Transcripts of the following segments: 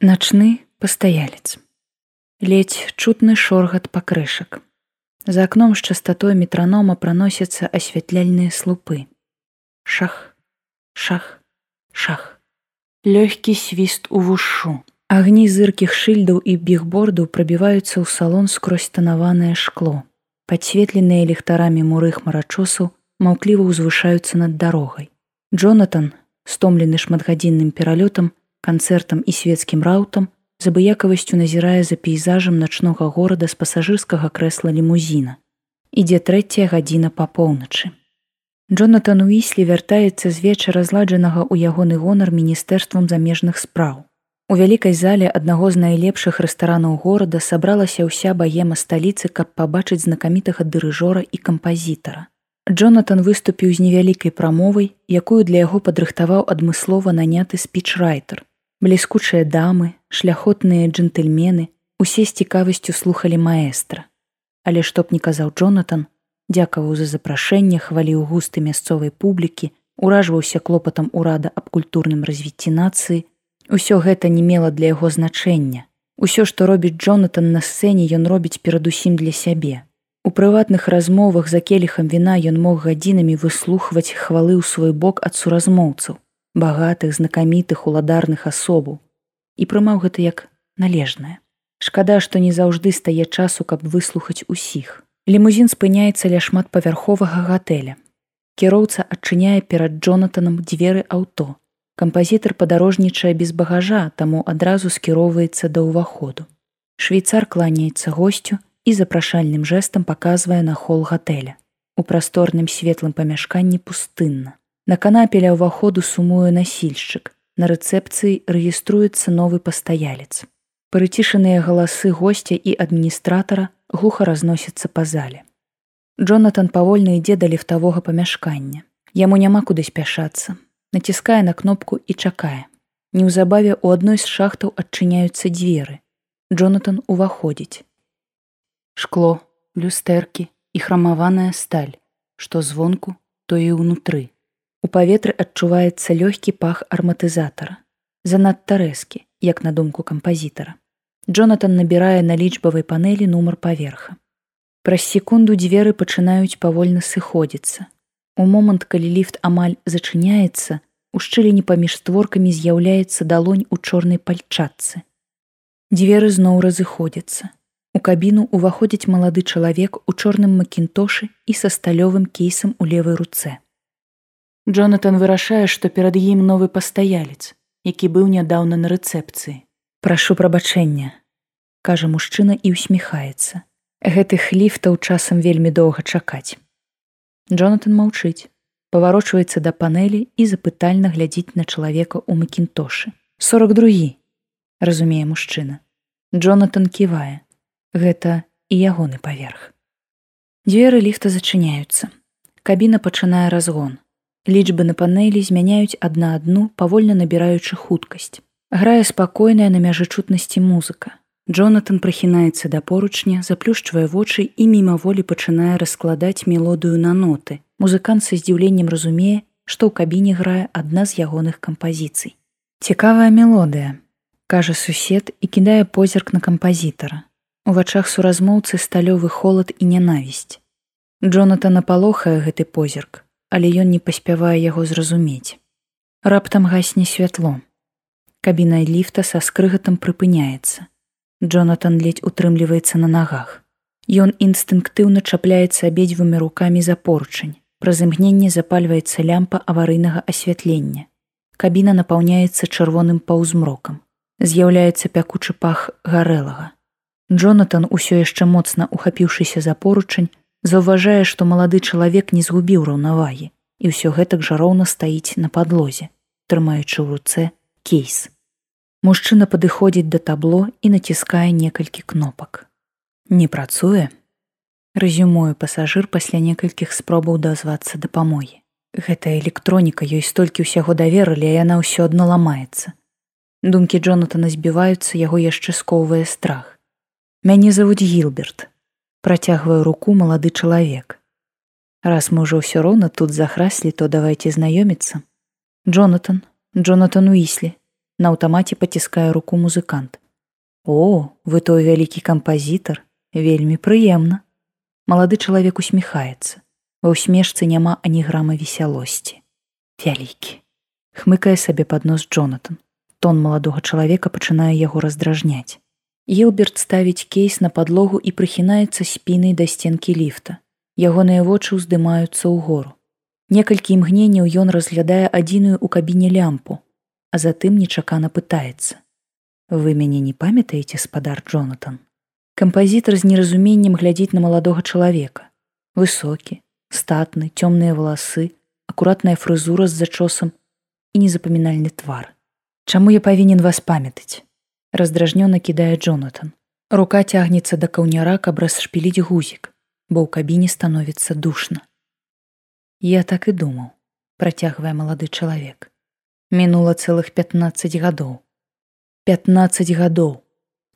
Начны пастаялец. Ледзь чутны шоргат пакрышак. За акном з частатой метранома праносяцца асвятляльныя слупы. Шах, шах, шах. Лёгкі свіст у вушу. Агні зыркіх шыльдаў і бігбордаў прабіваюцца ў салон скрозь танаванае шкло. Падсветленыя ліхтарамі мурых марачосаў маўкліва ўзвышаюцца над дарогай. Джонатан, стомлены шматгадзінным пералётам, канцэртам і свецкім раутам з абыякавасцю назірае за пейзажам начнога горада з пасажырскага крэсла лімузіна. Ідзе трэцяя гадзіна па поўначы. Джонатан Уіслі вяртаецца з вечара зладжанага ў ягоны гонар міністэрствам замежных спраў. У вялікай зале аднаго з найлепшых рэстаранаў горада сабралася ўся баема сталіцы, каб пабачыць знакамітага дырыжора і кампазітара. Джонатан выступіў з невялікай прамовай, якую для яго падрыхтаваў адмыслова наняты спічрайтер, бліскучыя дамы, шляхотныя джентльмены усе з цікавасцю слухали маэстра. Але што б не казаў Джонатан, дзякаваў за запрашэнне хваліў густы мясцовай публікі, уражваўся клопатам урада аб культурным развіцці нацыі, усё гэта не мела для яго значэння. Усё, што робіць Джонатан на сцэне ён робіць перадусім для сябе. У прыватных размовах за келіхам віна ён мог гадзінамі выслухваць хвалы ў свой бок ад суразмоўцаў багатых знакамітых уладарных асобаў і прымаў гэта як належнае. Шкада, што не заўжды стае часу, каб выслухаць усіх. Лімузін спыняецца ля шматпавярховага гатэля. Кіроўца адчыняе перад Джонатанам дзверы аўто. Кампазітар падарожнічае без багажа, таму адразу скіроўваецца да ўваходу. Швейцар кланяецца госцю і запрашальным жэсам паказвае на хол гатэля. У прасторным светлым памяшканні пустынна. На канапе ля ўваходу сумуе насільшчык. На рэцэпцыі рэгіструецца новы пастаялец. Прыцішаныя галасы госця і адміністратара глуха разносяцца па зале. Джонатан павольна ідзе да ліфтавога памяшкання. Яму няма куды спяшацца. Націскае на кнопку і чакае. Неўзабаве ў адной з шахтаў адчыняюцца дзверы. Джонатан уваходзіць. Шкло, люстэркі і храмаваная сталь, што звонку, то і ўнутры. У паветры адчуваецца лёгкі пах арматызатара. Занадта рэзкі, як на думку кампазітара. Джонатан набірае на лічбавай панелі нумар паверха. Праз секунду дзверы пачынаюць павольна сыходзіцца. У момант, калі ліфт амаль зачыняецца, у шчыліні паміж створкамі з'яўляецца далонь у чорнай пальчатцы. Дзверы зноў разыходзяцца. У кабіну ўваходзіць малады чалавек у чорным макінтошы і са сталёвым кейсам у левай руцэ. Джонатан вырашае, што перад ім новы пастаялец, які быў нядаўна на рэцэпцыі. Прашу прабачэння, кажа мужчына і ўсміхаецца. Гэтых ліфтаў часам вельмі доўга чакаць. Джонатан маўчыць, паварочваецца да панелі і запытальна глядзіць на чалавека ў макінтошы. 42, разумее мужчына. Джонатан ківае. Гэта і ягоны паверх. Дзверы ліфта зачыняюцца. Кабіна пачынае разгон лічбы на панелі змяняюць адна адну павольна набіраючы хуткасць грае спакойная на мяжы чутнасці музыка. Джонатан прыхінаецца да поручня заплюшчвае вочы і мімаволі пачынае раскладаць мелодыю на ноты. Музыкант са здзіўленнем разумее што ў кабіне грае адна з ягоных кампазіцый цікавая мелодыя кажа сусед і кідае позірк на кампазітара у вачах суразмоўцы сталёвы холад і нянавісць Джонатан напалохае гэты позірк але ён не паспявае яго зразумець. Раптам гасне святло. Кабіна ліфта са скрыгатам прыпыняецца. Джонатан ледзь утрымліваецца на нагах. Ён інстынктыўна чапляецца абедзвюмі рукамі за поручань. Праз імгненне запальваецца лямпа аварыйнага асвятлення. Кабіна напаўняецца чырвоным паўзмрокам. З'яўляецца пякучы пах гарэлага. Джонатан усё яшчэ моцна ухапіўшыся за поручань, заўважае, што малады чалавек не згубіў раўнавагі і ўсё гэтак жа роўна стаіць на падлозе, трымаючы ў руцэ кейс. Мужчына падыходзіць да табло і націскае некалькі кнопак. Не працуе. Рэзюмую пасажыр пасля некалькіх спробаў дазвацца дапамогі. Гэтая электроніка ёй столькі ўсяго даверылі, а яна ўсё адно ламаецца. Думкі Джонатана збіваюцца яго яшчэ скоўвае страх. Мяне завуць Гілберт, працягвае руку малады чалавек. Раз мы ўжо ўсё роўна тут захраслі, то давайте знаёміцца. Джонатан, Джонатан Уіслі, На аўтамаце паціскае руку музыкант. О, вы той вялікі кампазітар, вельмі прыемна. Малады чалавек усміхаецца. Ва ўсмешцы няма ані грама весялосці. Вялікі. Хмыкае сабе пад нос Джонатан. Тон маладога чалавека пачынае яго раздражняць. Елберт ставіць кейс на падлогу і прыхінаецца спінай да сценкі ліфта. Ягоныя вочы ўздымаюцца ўгору. Некалькі імгненняў ён разглядае адзіную ў кабіне лямпу, а затым нечакана пытаецца: Вы мяне не памятаеце спадар Джонатан. Кампазітар з неразуменнем глядзіць на маладога чалавека. Высокі, статны, цёмныя валасы, акуратная фрызура з зачосам і незапамінальны твар. Чаму я павінен вас памятаць? Раздражнёна кідае Джонатан. Рука цягнецца да каўняра, каб расшпіліць гузік, бо ў кабіне становіцца душна. Я так і думаў, працягвае малады чалавек. Мінула цэлых 15 гадоў. 15 гадоў.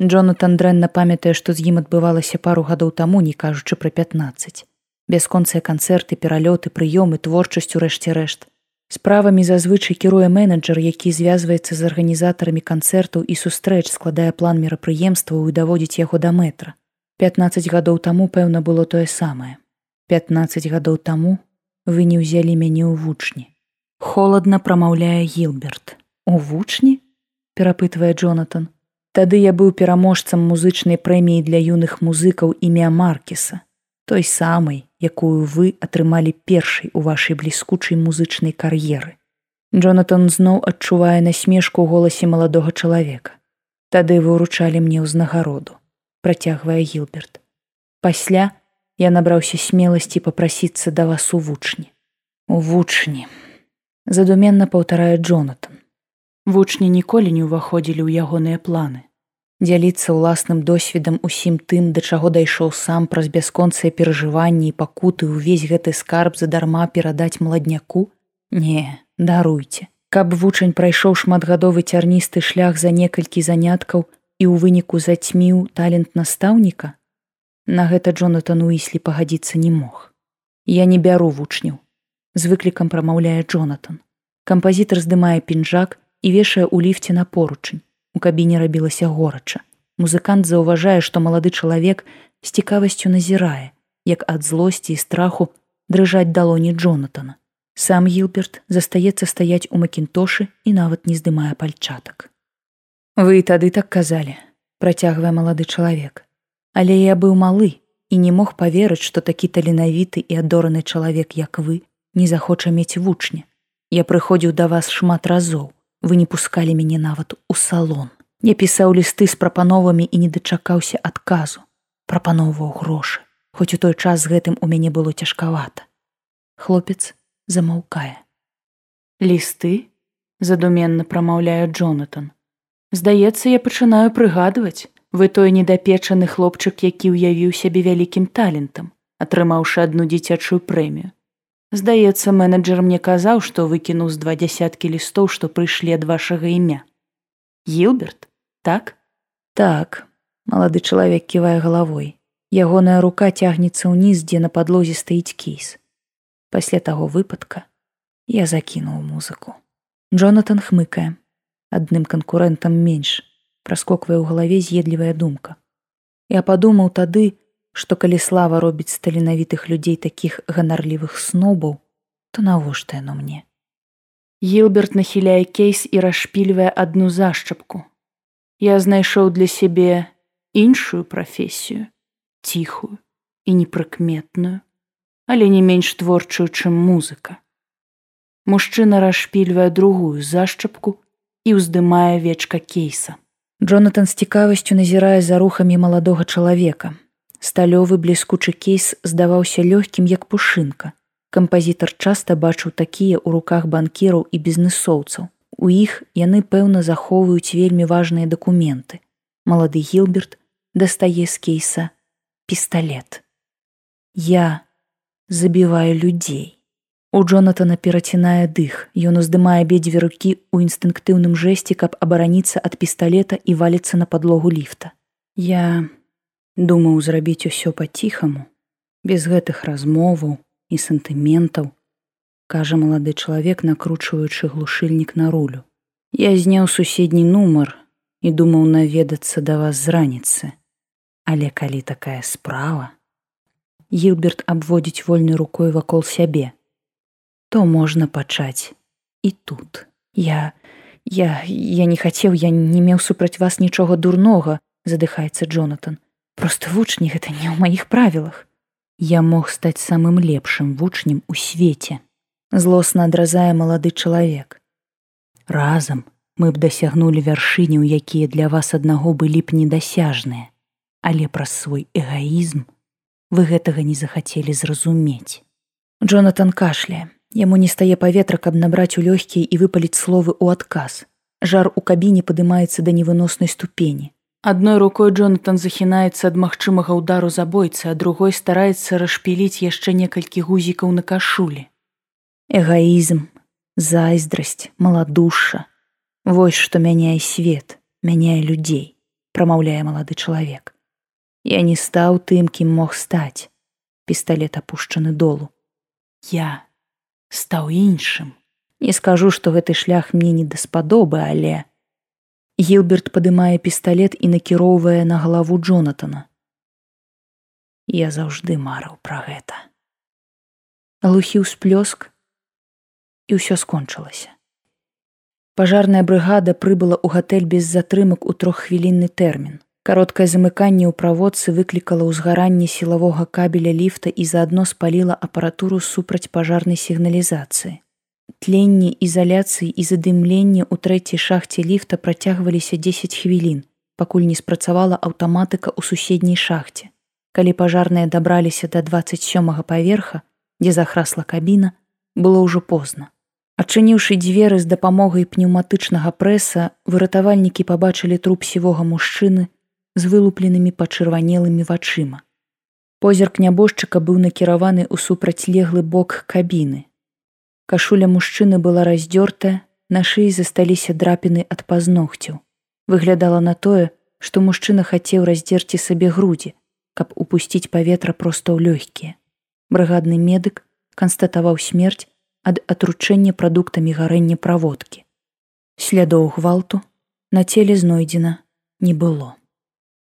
Джонатан дрэнна памятае, што з ім адбывалася пару гадоў таму, не кажучы пра 15. Бясконцыя канцэрты, пералёты, прыёмы, творчасць у рэшце рэшт. Справамі зазвычай кіруе менеджер, які звязваецца з арганізатарамі канцэртаў і сустрэч складае план мерапрыемстваў і даводзіць яго да метра. 15 гадоў таму, пэўна, было тое самае. 15 гадоў таму вы не ўзялі мяне ў вучні. Холадна прамаўляе Гілберт. У вучні? перапытвае Джонатан. Тады я быў пераможцам музычнай прэміі для юных музыкаў імя Маркеса, той самай, якую вы атрымалі першай у вашай бліскучай музычнай кар'еры. Джонатан зноў адчувае насмешку ў голасе маладога чалавека. Тады вы ўручалі мне ўзнагароду, працягвае Гілберт. Пасля, я набраўся смеласці попрасіцца да вас у вучні у вучні задуменна паўтарае Джонатан вучні ніколі не ўваходзілі ў ягоныя планы дзяліцца ўласным досведам усім тым да чаго дайшоў сам праз бясконцыя перажыванні і пакуты ўвесь гэты скарб задарма перадаць маладняку не даруйце каб вучань прайшоў шматгадовы цярністы шлях за некалькі заняткаў і ў выніку зацьміў талент настаўніка На гэта Джонатан Уіслі пагадзіцца не мог. Я не бяру вучняў. З выклікам прамаўляе Джонатан. Кампазітар здымае пінжак і вешае ў ліфце на поручань. У кабіне рабілася горача. Музыкант заўважае, што малады чалавек з цікавасцю назірае, як ад злосці і страху дрыжаць далоні Джонатана. Сам Гілберт застаецца стаяць у макінтошы і нават не здымае пальчатак. Вы тады так казалі, працягвае малады чалавек. Але я быў малы і не мог паверыць, што такі таленавіты і адораны чалавек, як вы, не захоча мець вучня. Я прыходзіў да вас шмат разоў. Вы не пускалі мяне нават у салон. Я пісаў лісты з прапановамі і не дачакаўся адказу. Прапаноўваў грошы, хоць у той час з гэтым у мяне было цяжкавата. Хлопец замаўкае. Лісты задуменна прамаўляе Джонатан. Здаецца, я пачынаю прыгадваць, Вы той недапечаны хлопчык, які ўявіў сябе вялікім талентам, атрымаўшы адну дзіцячую прэмію. Здаецца, менеджер мне казаў, што выкінуў з два дзясяткі лістоў, што прыйшлі ад вашага імя. Гілберт, так? Так, малады чалавек ківае галавой. Ягоная рука цягнецца ўніз, дзе на падлозе стаіць кейс. Пасля таго выпадка я закінуў музыку. Джонатан хмыкае, адным канкурэнтам менш праскоквае ў галаве з'едлівая думка. Я падумаў тады, што калі слава робіць з таленавітых людзей такіх ганарлівых снобаў, то навошта яно мне. Гілберт нахіляе кейс і расшпільвае адну зашчапку. Я знайшоў для сябе іншую прафесію, ціхую і непрыкметную, але не менш творчую, чым музыка. Мужчына расшпільвае другую зашчапку і ўздымае вечка кейса. Джонатан з цікавасцю назірае за рухамі маладога чалавека. Сталёвы бліскучы кейс здаваўся лёгкім як пушынка. Кампазітар часта бачыў такія ў руках банкіраў і бізнесоўцаў. У іх яны пэўна захоўваюць вельмі важныя дакументы. Малады Гілберт дастае з кейса пісталлет. Я забіваю людзей. У Джонатана перацінае дых. Ён уздымае абедзве рукі ў інстынктыўным жэсце, каб абараніцца ад пісталета і валіцца на падлогу ліфта. Я думаў зрабіць усё па-ціхаму, без гэтых размоваў і сантыментаў, кажа малады чалавек, накручваючы глушыльнік на рулю. Я зняў суседні нумар і думаў наведацца да вас з раніцы. Але калі такая справа, Гілберт абводзіць вольнай рукой вакол сябе, то можна пачаць і тут. Я, я, я не хацеў, я не меў супраць вас нічога дурнога, задыхаецца Джонатан. Просто вучні гэта не ў маіх правілах. Я мог стаць самым лепшым вучнем у свеце. Злосна адразае малады чалавек. Разам мы б дасягнулі вяршыняў, якія для вас аднаго былі б недасяжныя, але праз свой эгоізм вы гэтага не захацелі зразумець. Джонатан кашляе. Яму не стае паветра, каб набраць у лёгкія і выпаліць словы ў адказ. Жар у кабіне падымаецца да невыноснай ступені. Адной рукой Джонатан захінаецца ад магчымага ўдару забойцы, а другой стараецца расшпіліць яшчэ некалькі гузікаў на кашулі. Эгоізм, зайздрасць, маладуша. Вось што мяняе свет, мяняе людзей, прамаўляе малады чалавек. Я не стаў тым, кім мог стаць. Пісталет апушчаны долу. Я стаў іншым. Не скажу, што гэты шлях мне не даспадобы, але Гілберт падымае пісталет і накіроўвае на галаву Джонатана. Я заўжды марыў пра гэта. Глухі ўсплёск і ўсё скончылася. Пажарная брыгада прыбыла ў гатэль без затрымак у троххвілінны тэрмін. Кароткае замыканне ў праводцы выклікала ўзгаранне сілавога кабеля ліфта і заадно спаліла апаратуру супраць пажарнай сігналізацыі. Тленне ізаляцыі і задымленне ў трэцяй шахце ліфта працягваліся 10 хвілін, пакуль не спрацавала аўтаматыка ў суседняй шахце. Калі пажарныя дабраліся да 27 паверха, дзе захрасла кабіна, было ўжо позна. Адчыніўшы дзверы з дапамогай пнеўматычнага прэса, выратавальнікі пабачылі труп сівога мужчыны, з вылупленымі пачырванелымі вачыма. Позірк нябожчыка быў накіраваны ў супрацьлеглы бок кабіны. Кашуля мужчыны была раздзёртая, на шыі засталіся драпіны ад пазногцяў. Выглядала на тое, што мужчына хацеў раздзерці сабе грудзі, каб упусціць паветра проста ў лёгкія. Брыгадны медык канстатаваў смерць ад атручэння прадуктамі гарэння праводкі. Слядоў гвалту на целе знойдзена не было.